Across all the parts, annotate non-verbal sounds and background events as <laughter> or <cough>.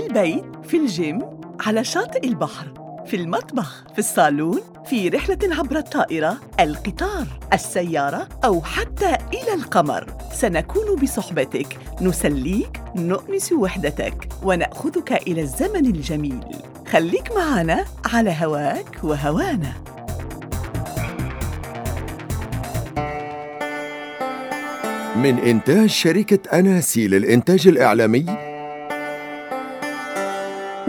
في البيت في الجيم على شاطئ البحر في المطبخ في الصالون في رحلة عبر الطائرة القطار السيارة أو حتى إلى القمر. سنكون بصحبتك. نسليك نؤنس وحدتك. ونأخذك إلى الزمن الجميل. خليك معنا على هواك وهوانا. من إنتاج شركة أناسي للإنتاج الإعلامي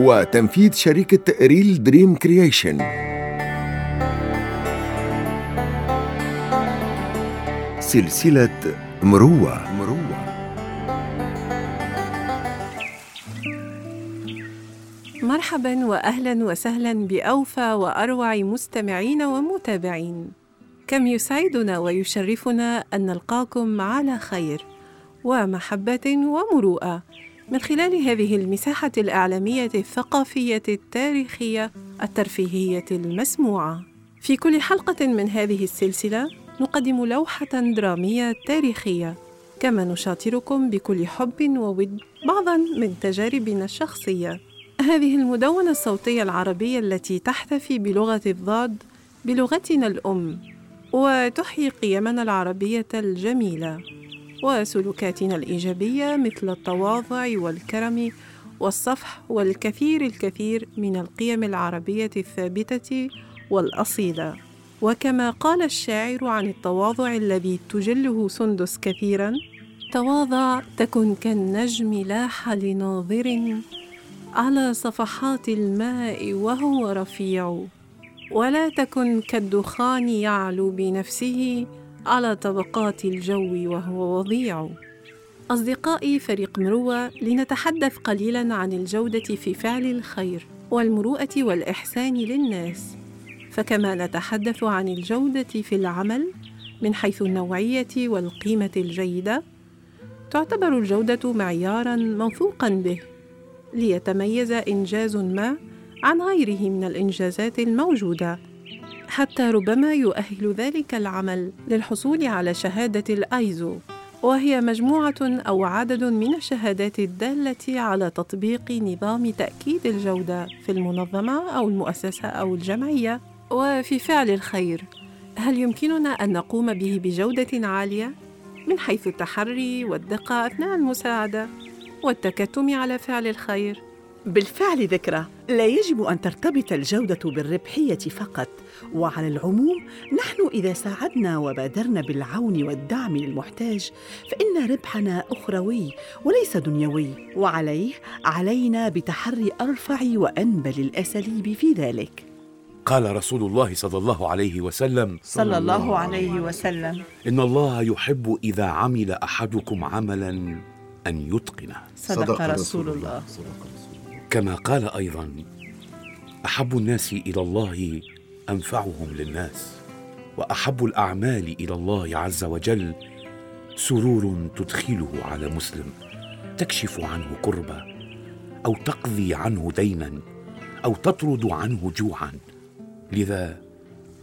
وتنفيذ شركة Real Dream Creation. سلسلة مروة. مروة. مرحبا واهلا وسهلا بأوفى وأروع مستمعين ومتابعين. كم يسعدنا ويشرفنا أن نلقاكم على خير ومحبة ومروءة. من خلال هذه المساحة الإعلامية الثقافية التاريخية الترفيهية المسموعة. في كل حلقة من هذه السلسلة نقدم لوحة درامية تاريخية كما نشاطركم بكل حب وود بعضا من تجاربنا الشخصية. هذه المدونة الصوتية العربية التي تحتفي بلغة الضاد بلغتنا الأم وتحيي قيمنا العربية الجميلة. وسلوكاتنا الإيجابية مثل التواضع والكرم والصفح والكثير الكثير من القيم العربية الثابتة والأصيلة. وكما قال الشاعر عن التواضع الذي تجله سندس كثيرا تواضع تكن كالنجم لاح لناظر على صفحات الماء وهو رفيع ولا تكن كالدخان يعلو بنفسه على طبقات الجو وهو وضيع. أصدقائي فريق مروة لنتحدث قليلا عن الجودة في فعل الخير والمروءة والإحسان للناس. فكما نتحدث عن الجودة في العمل من حيث النوعية والقيمة الجيدة تعتبر الجودة معيارا موثوقا به ليتميز إنجاز ما عن غيره من الإنجازات الموجودة. حتى ربما يؤهل ذلك العمل للحصول على شهادة الآيزو وهي مجموعة أو عدد من الشهادات الدالة على تطبيق نظام تأكيد الجودة في المنظمة أو المؤسسة أو الجمعية. وفي فعل الخير هل يمكننا أن نقوم به بجودة عالية؟ من حيث التحري والدقة أثناء المساعدة والتكتم على فعل الخير. بالفعل ذكرى. لا يجب أن ترتبط الجودة بالربحية فقط. وعلى العموم نحن إذا ساعدنا وبادرنا بالعون والدعم للمحتاج فإن ربحنا أخروي وليس دنيوي. وعليه علينا بتحري أرفع وأنبل الأساليب في ذلك. قال رسول الله صلى الله عليه وسلم صلى الله عليه وسلم. إن الله يحب إذا عمل أحدكم عملا أن يتقنه. صدق رسول الله. كما قال أيضا أحب الناس إلى الله أنفعهم للناس وأحب الأعمال إلى الله عز وجل سرور تدخله على مسلم تكشف عنه كربه أو تقضي عنه دينا أو تطرد عنه جوعا. لذا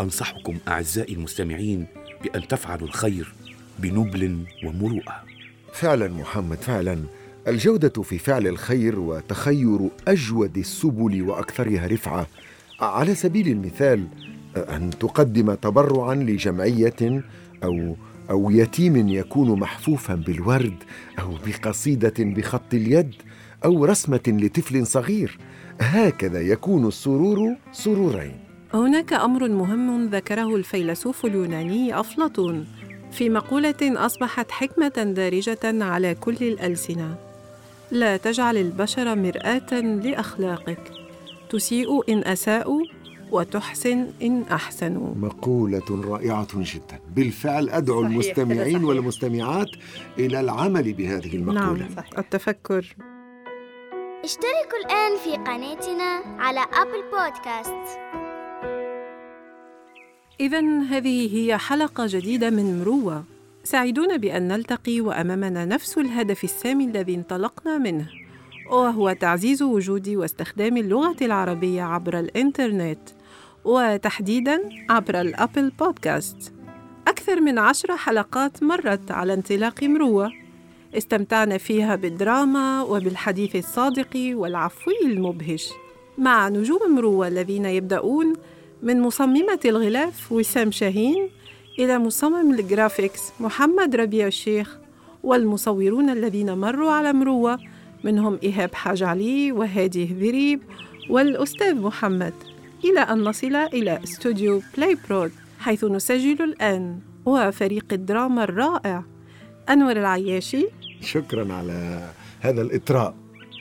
أنصحكم أعزائي المستمعين بأن تفعلوا الخير بنبل ومروءة. فعلا محمد فعلا. الجودة في فعل الخير وتخير أجود السبل وأكثرها رفعة. على سبيل المثال أن تقدم تبرعا لجمعية أو أو يتيم يكون محفوفا بالورد أو بقصيدة بخط اليد أو رسمة لطفل صغير. هكذا يكون السرور سرورين. هناك أمر مهم ذكره الفيلسوف اليوناني أفلاطون في مقولة أصبحت حكمة دارجة على كل الألسنة. لا تجعل البشر مرآة لأخلاقك. تسيء إن أساءوا وتحسن إن أحسنوا. مقولة رائعة جدا. بالفعل أدعو صحيح، المستمعين صحيح. والمستمعات إلى العمل بهذه المقولة. نعم التفكر. اشتركوا الآن في قناتنا على أبل بودكاست. إذا هذه هي حلقة جديدة من مروة سعيدون بأن نلتقي وأمامنا نفس الهدف السامي الذي انطلقنا منه وهو تعزيز وجود واستخدام اللغة العربية عبر الإنترنت وتحديداً عبر الأبل بودكاست. أكثر من عشر حلقات مرت على انطلاق مروة. استمتعنا فيها بالدراما وبالحديث الصادق والعفوي المبهج. مع نجوم مروة الذين يبدأون من مصممة الغلاف وسام شاهين إلى مصمم الجرافيكس محمد ربيع الشيخ والمصورون الذين مروا على مروة منهم إيهاب حاج علي وهادي هذريب والأستاذ محمد. إلى أن نصل إلى استوديو Play Prod حيث نسجل الآن. وفريق الدراما الرائع أنور العياشي. شكرا على هذا الإطراء.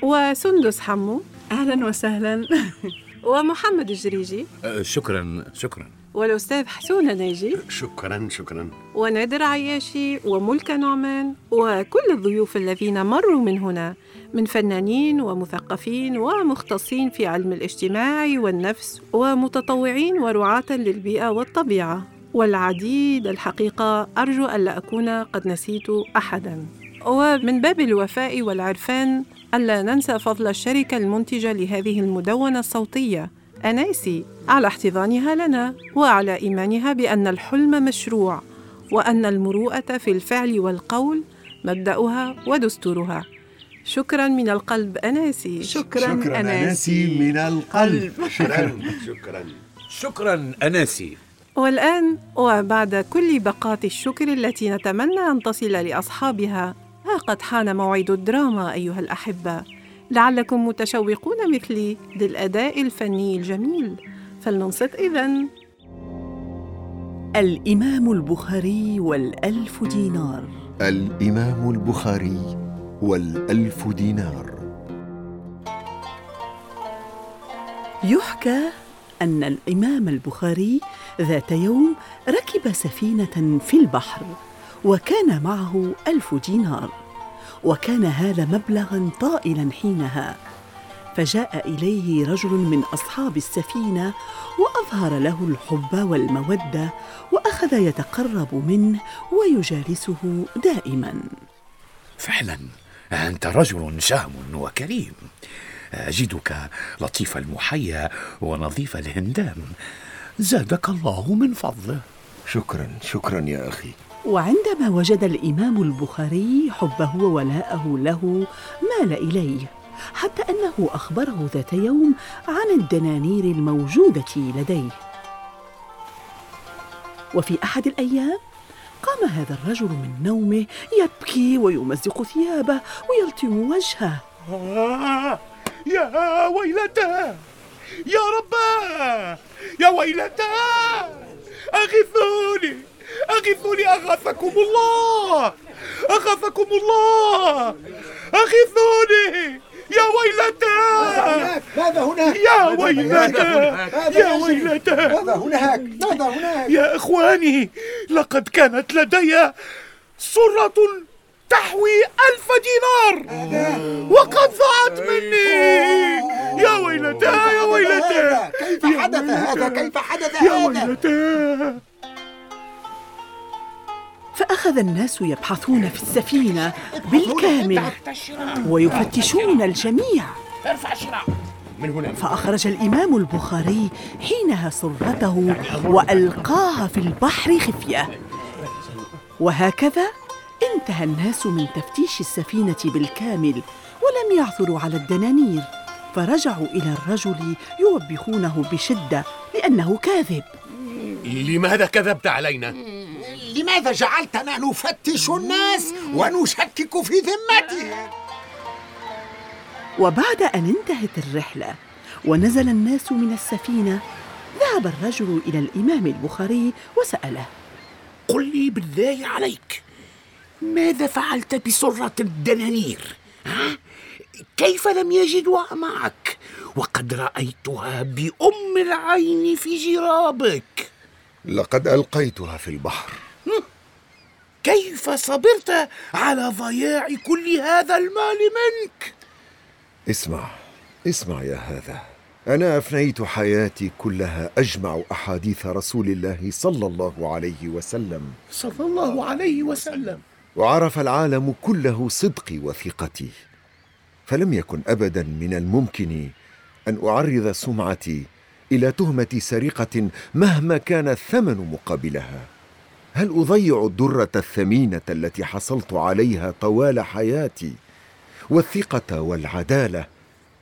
وسندس حمو. أهلا وسهلا. <laughs> ومحمد الجريجي. أه، شكرا شكرا. والأستاذ حسون ناجي. شكرا شكرا. ونادر عياشي وملكة نعمان وكل الضيوف الذين مروا من هنا من فنانين ومثقفين ومختصين في علم الاجتماع والنفس ومتطوعين ورعاة للبيئة والطبيعة. والعديد الحقيقة أرجو ألا أكون قد نسيت أحداً. ومن باب الوفاء والعرفان ألا ننسى فضل الشركة المنتجة لهذه المدونة الصوتية. أناسي على احتضانها لنا وعلى إيمانها بأن الحلم مشروع وأن المروءة في الفعل والقول مبدأها ودستورها. شكرا من القلب أناسي شكرا, شكرا أناسي من القلب. <laughs> شكرا شكرا. شكرا. أناسي والآن وبعد كل بقات الشكر التي نتمنى أن تصل لأصحابها ها قد حان موعد الدراما أيها الأحبة. لعلكم متشوقون مثلي للأداء الفني الجميل. فلننصت إذن. الإمام البخاري والألف دينار. الإمام البخاري والألف دينار. يحكى أن الإمام البخاري ذات يوم ركب سفينة في البحر وكان معه ألف دينار. وكان هذا مبلغا طائلا حينها. فجاء إليه رجل من أصحاب السفينة وأظهر له الحب والمودة وأخذ يتقرب منه ويجالسه دائما. فعلا أنت رجل شهم وكريم. أجدك لطيف المحيا ونظيف الهندام. زادك الله من فضله. شكرا شكرا يا أخي. وعندما وجد الإمام البخاري حبه وولاءه له مال إليه حتى أنه أخبره ذات يوم عن الدنانير الموجودة لديه. وفي أحد الأيام قام هذا الرجل من نومه يبكي ويمزق ثيابه ويلطم وجهه. آه يا ويلتاه يا رباه! يا ويلتاه أغثوني! أغثوني أغاثكم الله. أغاثكم الله. أغثوني. يا ويلتاه ماذا هناك؟ يا ويلتاه يا ويلتاه ماذا هناك؟ ماذا هناك؟ يا إخواني لقد كانت لدي سرة تحوي ألف دينار. وقد ضاعت مني. يا ويلتاه يا ويلتاه كيف حدث هذا؟ كيف حدث يا هذا؟ ويلتاه فأخذ الناس يبحثون في السفينة بالكامل ويفتشون الجميع. من هنا فأخرج الإمام البخاري حينها سرته وألقاها في البحر خفية. وهكذا انتهى الناس من تفتيش السفينة بالكامل ولم يعثروا على الدنانير فرجعوا إلى الرجل يوبخونه بشدة لأنه كاذب. لماذا كذبت علينا؟ لماذا جعلتنا نفتش الناس ونشكك في ذمتهم وبعد أن انتهت الرحلة ونزل الناس من السفينة ذهب الرجل إلى الإمام البخاري وسأله قل لي بالله عليك ماذا فعلت بسرة الدنانير؟ ها؟ كيف لم يجدوها معك؟ وقد رأيتها بأم العين في جرابك لقد ألقيتها في البحر كيف صبرت على ضياع كل هذا المال منك؟ اسمع اسمع يا هذا. أنا أفنيت حياتي كلها أجمع أحاديث رسول الله صلى الله عليه وسلم. صلى الله عليه وسلم. وعرف العالم كله صدقي وثقتي. فلم يكن ابدا من الممكن أن أعرض سمعتي إلى تهمة سرقة مهما كان الثمن مقابلها. هل أضيع الدرة الثمينة التي حصلت عليها طوال حياتي والثقة والعدالة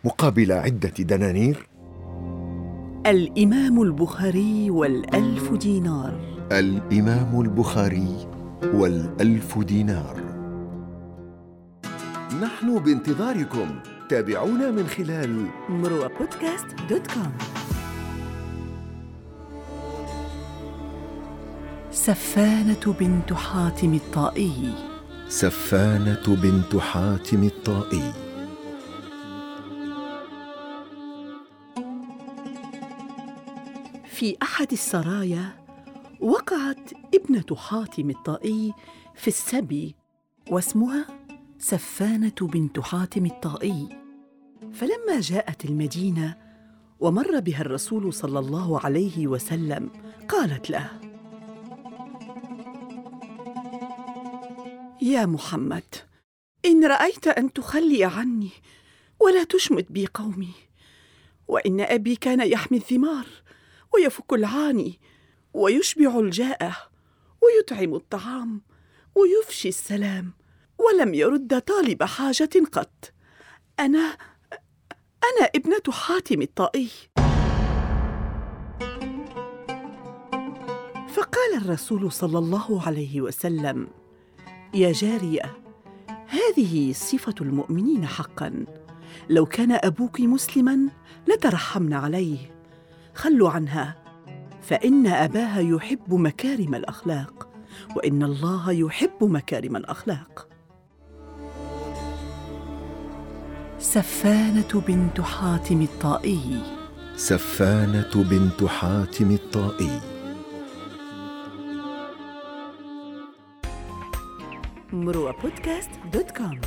مقابل عدة دنانير؟ الإمام البخاري والألف دينار. الإمام البخاري والألف دينار. نحن بانتظاركم. تابعونا من خلال مروى بودكاست دوت كوم سفانة بنت حاتم الطائي. سفانة بنت حاتم الطائي. في أحد السرايا وقعت ابنة حاتم الطائي في السبي واسمها سفانة بنت حاتم الطائي. فلما جاءت المدينة ومر بها الرسول صلى الله عليه وسلم قالت له يا محمد إن رأيت أن تخلي عني ولا تشمت بي قومي وإن أبي كان يحمي الثمار ويفك العاني ويشبع الجائع ويطعم الطعام ويفشي السلام ولم يرد طالب حاجة قط. أنا أنا ابنة حاتم الطائي. فقال الرسول صلى الله عليه وسلم يا جارية هذه صفة المؤمنين حقا. لو كان أبوك مسلما لترحمن عليه. خلوا عنها. فإن أباها يحب مكارم الأخلاق وإن الله يحب مكارم الأخلاق. سفانة بنت حاتم الطائي. سفانة بنت حاتم الطائي. مروى بودكاست دوت كوم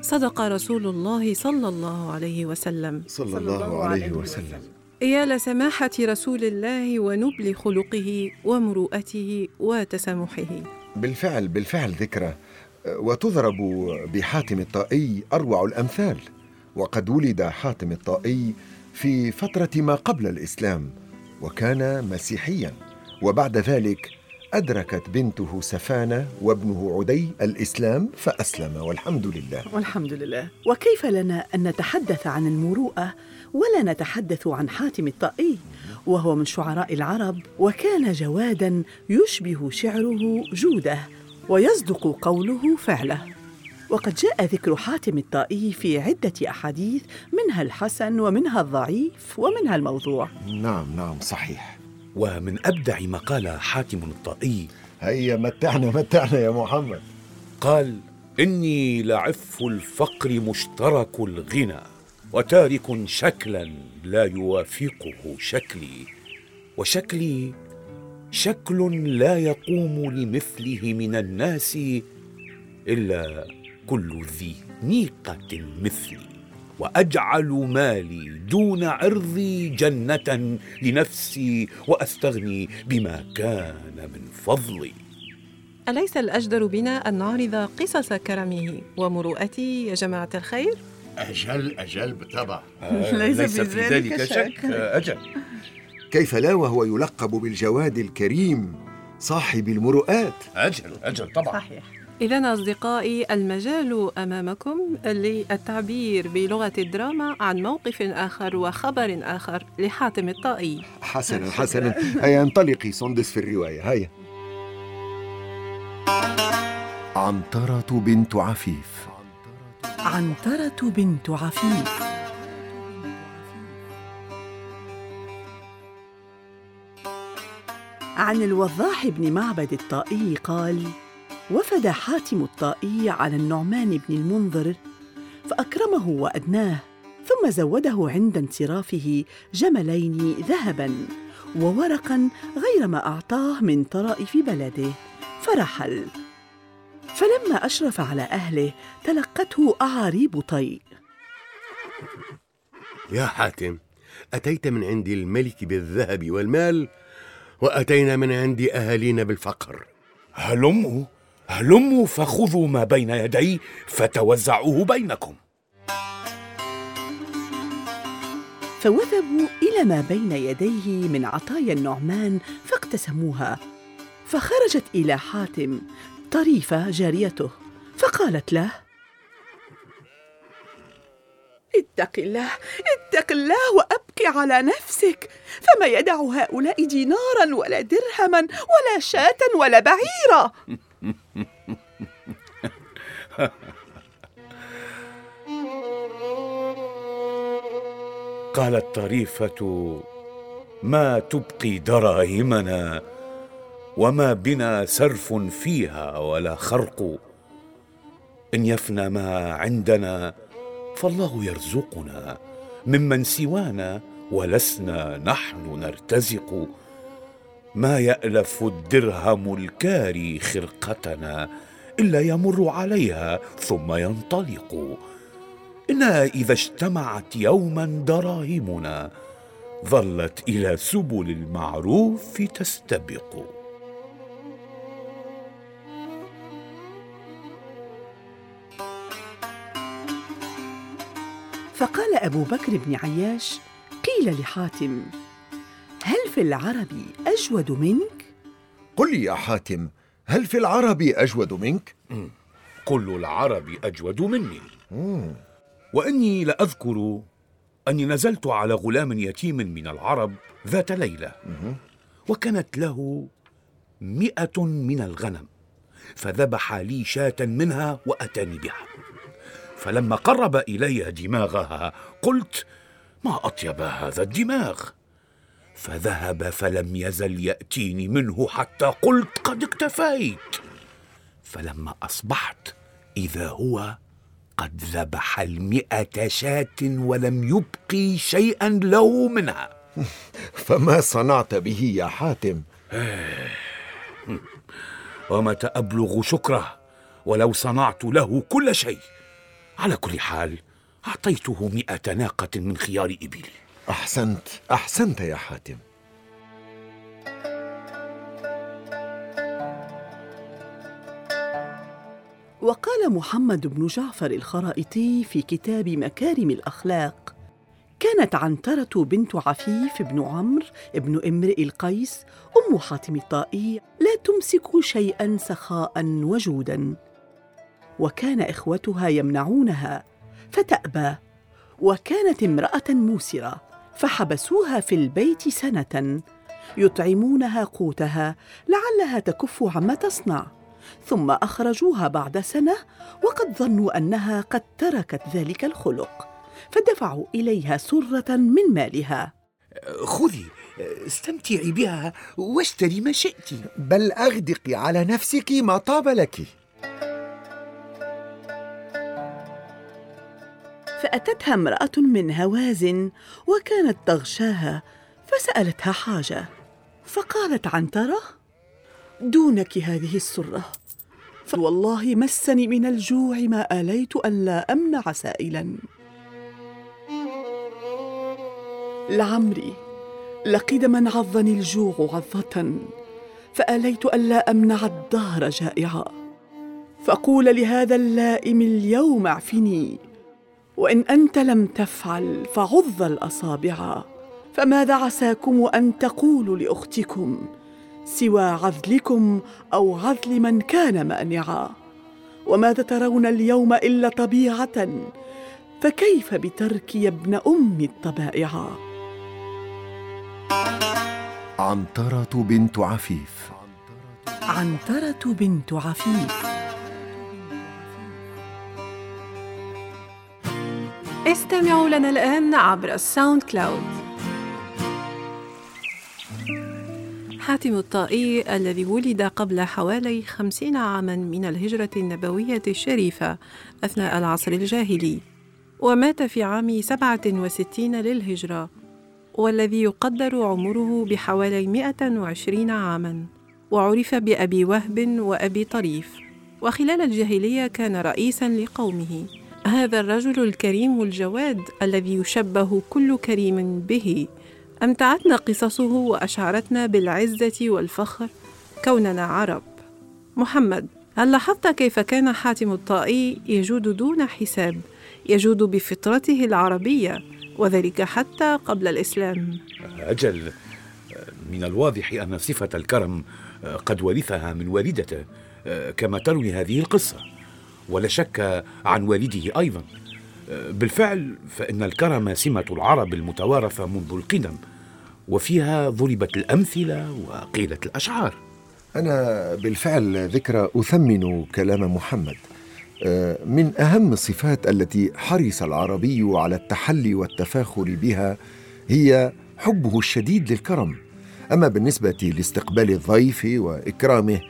صدق رسول الله صلى الله عليه وسلم. صلى الله عليه وسلم. يا لسماحة رسول الله ونبل خلقه ومروءته وتسامحه. بالفعل بالفعل ذكرى. وتضرب بحاتم الطائي أروع الأمثال. وقد ولد حاتم الطائي في فترة ما قبل الإسلام وكان مسيحيا. وبعد ذلك أدركت بنته سفانة وابنه عدي الإسلام فأسلم والحمد لله. والحمد لله. وكيف لنا أن نتحدث عن المروءة ولا نتحدث عن حاتم الطائي؟ وهو من شعراء العرب وكان جوادا يشبه شعره جوده ويصدق قوله فعله. وقد جاء ذكر حاتم الطائي في عدة أحاديث منها الحسن ومنها الضعيف ومنها الموضوع. نعم نعم صحيح. ومن أبدع ما قال حاتم الطائي. هيا متعنا متعنا يا محمد. قال إني لعف الفقر مشترك الغنى وتارك شكلا لا يوافقه شكلي. وشكلي شكل لا يقوم لمثله من الناس إلا كل ذي نيقة مثلي. وأجعل مالي دون عرضي جنة لنفسي وأستغني بما كان من فضلي. أليس الأجدر بنا أن نعرض قصص كرمه ومروءته يا جماعة الخير؟ أجل أجل بالطبع <laughs> ليس في ذلك شك. أجل. كيف لا وهو يلقب بالجواد الكريم صاحب المروءات؟ أجل أجل طبعا. صحيح. إذا أصدقائي المجال أمامكم للتعبير بلغة الدراما عن موقف آخر وخبر آخر لحاتم الطائي. حسنا حسنا. هيا انطلقي سندس في الرواية. هيا. عنترة بنت عفيف. عنترة بنت عفيف. عن الوضاح بن معبد الطائي قال وفد حاتم الطائي على النعمان بن المنذر فأكرمه وأدناه ثم زوده عند انصرافه جملين ذهبا وورقا غير ما أعطاه من طرائف بلده فرحل. فلما أشرف على أهله تلقته أعاريب طي يا حاتم أتيت من عند الملك بالذهب والمال وأتينا من عند أهالينا بالفقر. هلموا هلموا فخذوا ما بين يدي فتوزعوه بينكم. فوثبوا إلى ما بين يديه من عطايا النعمان فاقتسموها. فخرجت إلى حاتم طريفة جاريته فقالت له اتق الله اتق الله وأبكي على نفسك. فما يدع هؤلاء دينارا ولا درهما ولا شاة ولا بعيرا. <laughs> <laughs> قالت طريفة ما تبقي دراهمنا وما بنا سرف فيها ولا خرق. إن يفنى ما عندنا فالله يرزقنا. ممن سوانا ولسنا نحن نرتزق. ما يألف الدرهم الكاري خرقتنا إلا يمر عليها ثم ينطلق. انها إذا اجتمعت يوما دراهمنا ظلت إلى سبل المعروف تستبق. فقال أبو بكر بن عياش قيل لحاتم هل في العرب أجود منك؟ قل لي يا حاتم هل في العرب أجود منك؟ كل العرب أجود مني. وإني لأذكر أني نزلت على غلام يتيم من العرب ذات ليلة. وكانت له مئة من الغنم فذبح لي شاة منها وأتاني بها. فلما قرب إلي دماغها قلت ما أطيب هذا الدماغ؟ فذهب فلم يزل يأتيني منه حتى قلت قد اكتفيت. فلما أصبحت إذا هو قد ذبح المئة شاة ولم يبقي شيئا له منها. <laughs> فما صنعت به يا حاتم؟ <sighs> ومتى أبلغ شكره ولو صنعت له كل شيء؟ على كل حال أعطيته مئة ناقة من خيار ابلي أحسنت أحسنت يا حاتم. وقال محمد بن جعفر الخرائطي في كتاب مكارم الأخلاق كانت عنترة بنت عفيف بن عمرو بن امرئ القيس أم حاتم الطائي لا تمسك شيئا سخاء وجودا. وكان إخوتها يمنعونها فتأبى وكانت امرأة موسرة. فحبسوها في البيت سنة يطعمونها قوتها لعلها تكف عما تصنع ثم أخرجوها بعد سنة وقد ظنوا أنها قد تركت ذلك الخلق فدفعوا إليها سرة من مالها. خذي استمتعي بها واشتري ما شئت. بل أغدقي على نفسك ما طاب لك. فأتتها امرأة من هوازن وكانت تغشاها فسألتها حاجة فقالت عنترة دونك هذه السرة فوالله مسني من الجوع ما آليت أن لا أمنع سائلا. لعمري لقد من عضني الجوع عضة فآليت ألا أمنع الدهر جائعا. فقول لهذا اللائم اليوم اعفني وإن أنت لم تفعل فعض الأصابع. فماذا عساكم أن تقولوا لأختكم؟ سوى عذلكم أو عذل من كان مانعا. وماذا ترون اليوم إلا طبيعة؟ فكيف بتركي يا ابن أم الطبائع؟ عنترة بنت عفيف. عنترة بنت عفيف. استمعوا لنا الآن عبر ال SoundCloud. حاتم الطائي الذي ولد قبل حوالي خمسين عاما من الهجرة النبوية الشريفة أثناء العصر الجاهلي ومات في عام سبعة وستين للهجرة والذي يقدر عمره بحوالي مئة وعشرين عاما. وعرف بأبي وهب وأبي طريف وخلال الجاهلية كان رئيسا لقومه. هذا الرجل الكريم الجواد الذي يشبه كل كريم به. أمتعتنا قصصه وأشعرتنا بالعزة والفخر. كوننا عرب. محمد هل لاحظت كيف كان حاتم الطائي يجود دون حساب يجود بفطرته العربية وذلك حتى قبل الإسلام؟ أجل من الواضح أن صفة الكرم قد ورثها من والدته كما تروي هذه القصة. ولا شك عن والده أيضا. بالفعل فإن الكرم سمة العرب المتوارثة منذ القدم وفيها ضربت الأمثلة وقيلت الأشعار. أنا بالفعل ذكرى أثمن كلام محمد. آه، من أهم الصفات التي حرص العربي على التحلي والتفاخر بها هي حبه الشديد للكرم. أما بالنسبة لاستقبال الضيف وإكرامه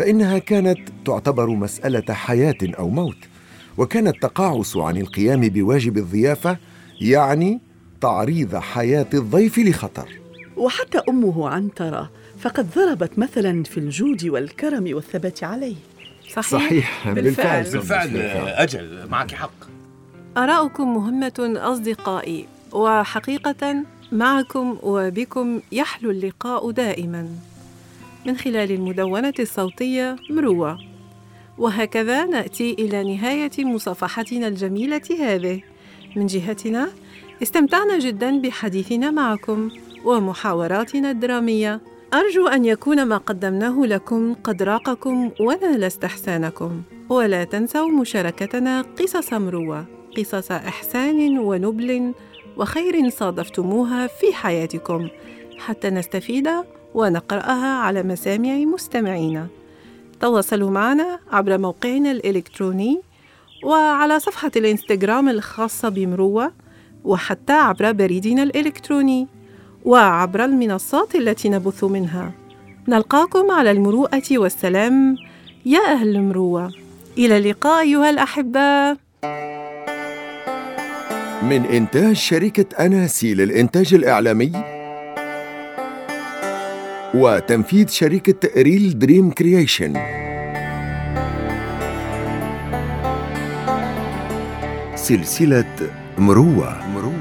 فإنها كانت تعتبر مسألة حياة أو موت وكان التقاعس عن القيام بواجب الضيافة يعني تعريض حياة الضيف لخطر. وحتى أمه عنترة فقد ضربت مثلا في الجود والكرم والثبات عليه. صحيح, صحيح بالفعل. بالفعل, بالفعل أجل معك حق. آراؤكم مهمة أصدقائي وحقيقة معكم وبكم يحلو اللقاء دائما. من خلال المدونة الصوتية مروة. وهكذا نأتي إلى نهاية مصافحتنا الجميلة هذه. من جهتنا استمتعنا جدا بحديثنا معكم ومحاوراتنا الدرامية. أرجو أن يكون ما قدمناه لكم قد راقكم ونال استحسانكم ولا تنسوا مشاركتنا قصص مروة قصص إحسان ونبل وخير صادفتموها في حياتكم. حتى نستفيد ونقرأها على مسامع مستمعينا. تواصلوا معنا عبر موقعنا الإلكتروني وعلى صفحة الإنستغرام الخاصة بمروة وحتى عبر بريدنا الإلكتروني وعبر المنصات التي نبث منها. نلقاكم على المروءة والسلام. يا أهل المروة إلى اللقاء أيها الأحبة. من إنتاج شركة أناسي للإنتاج الإعلامي وتنفيذ شركة Real Dream Creation سلسلة مروة مروة.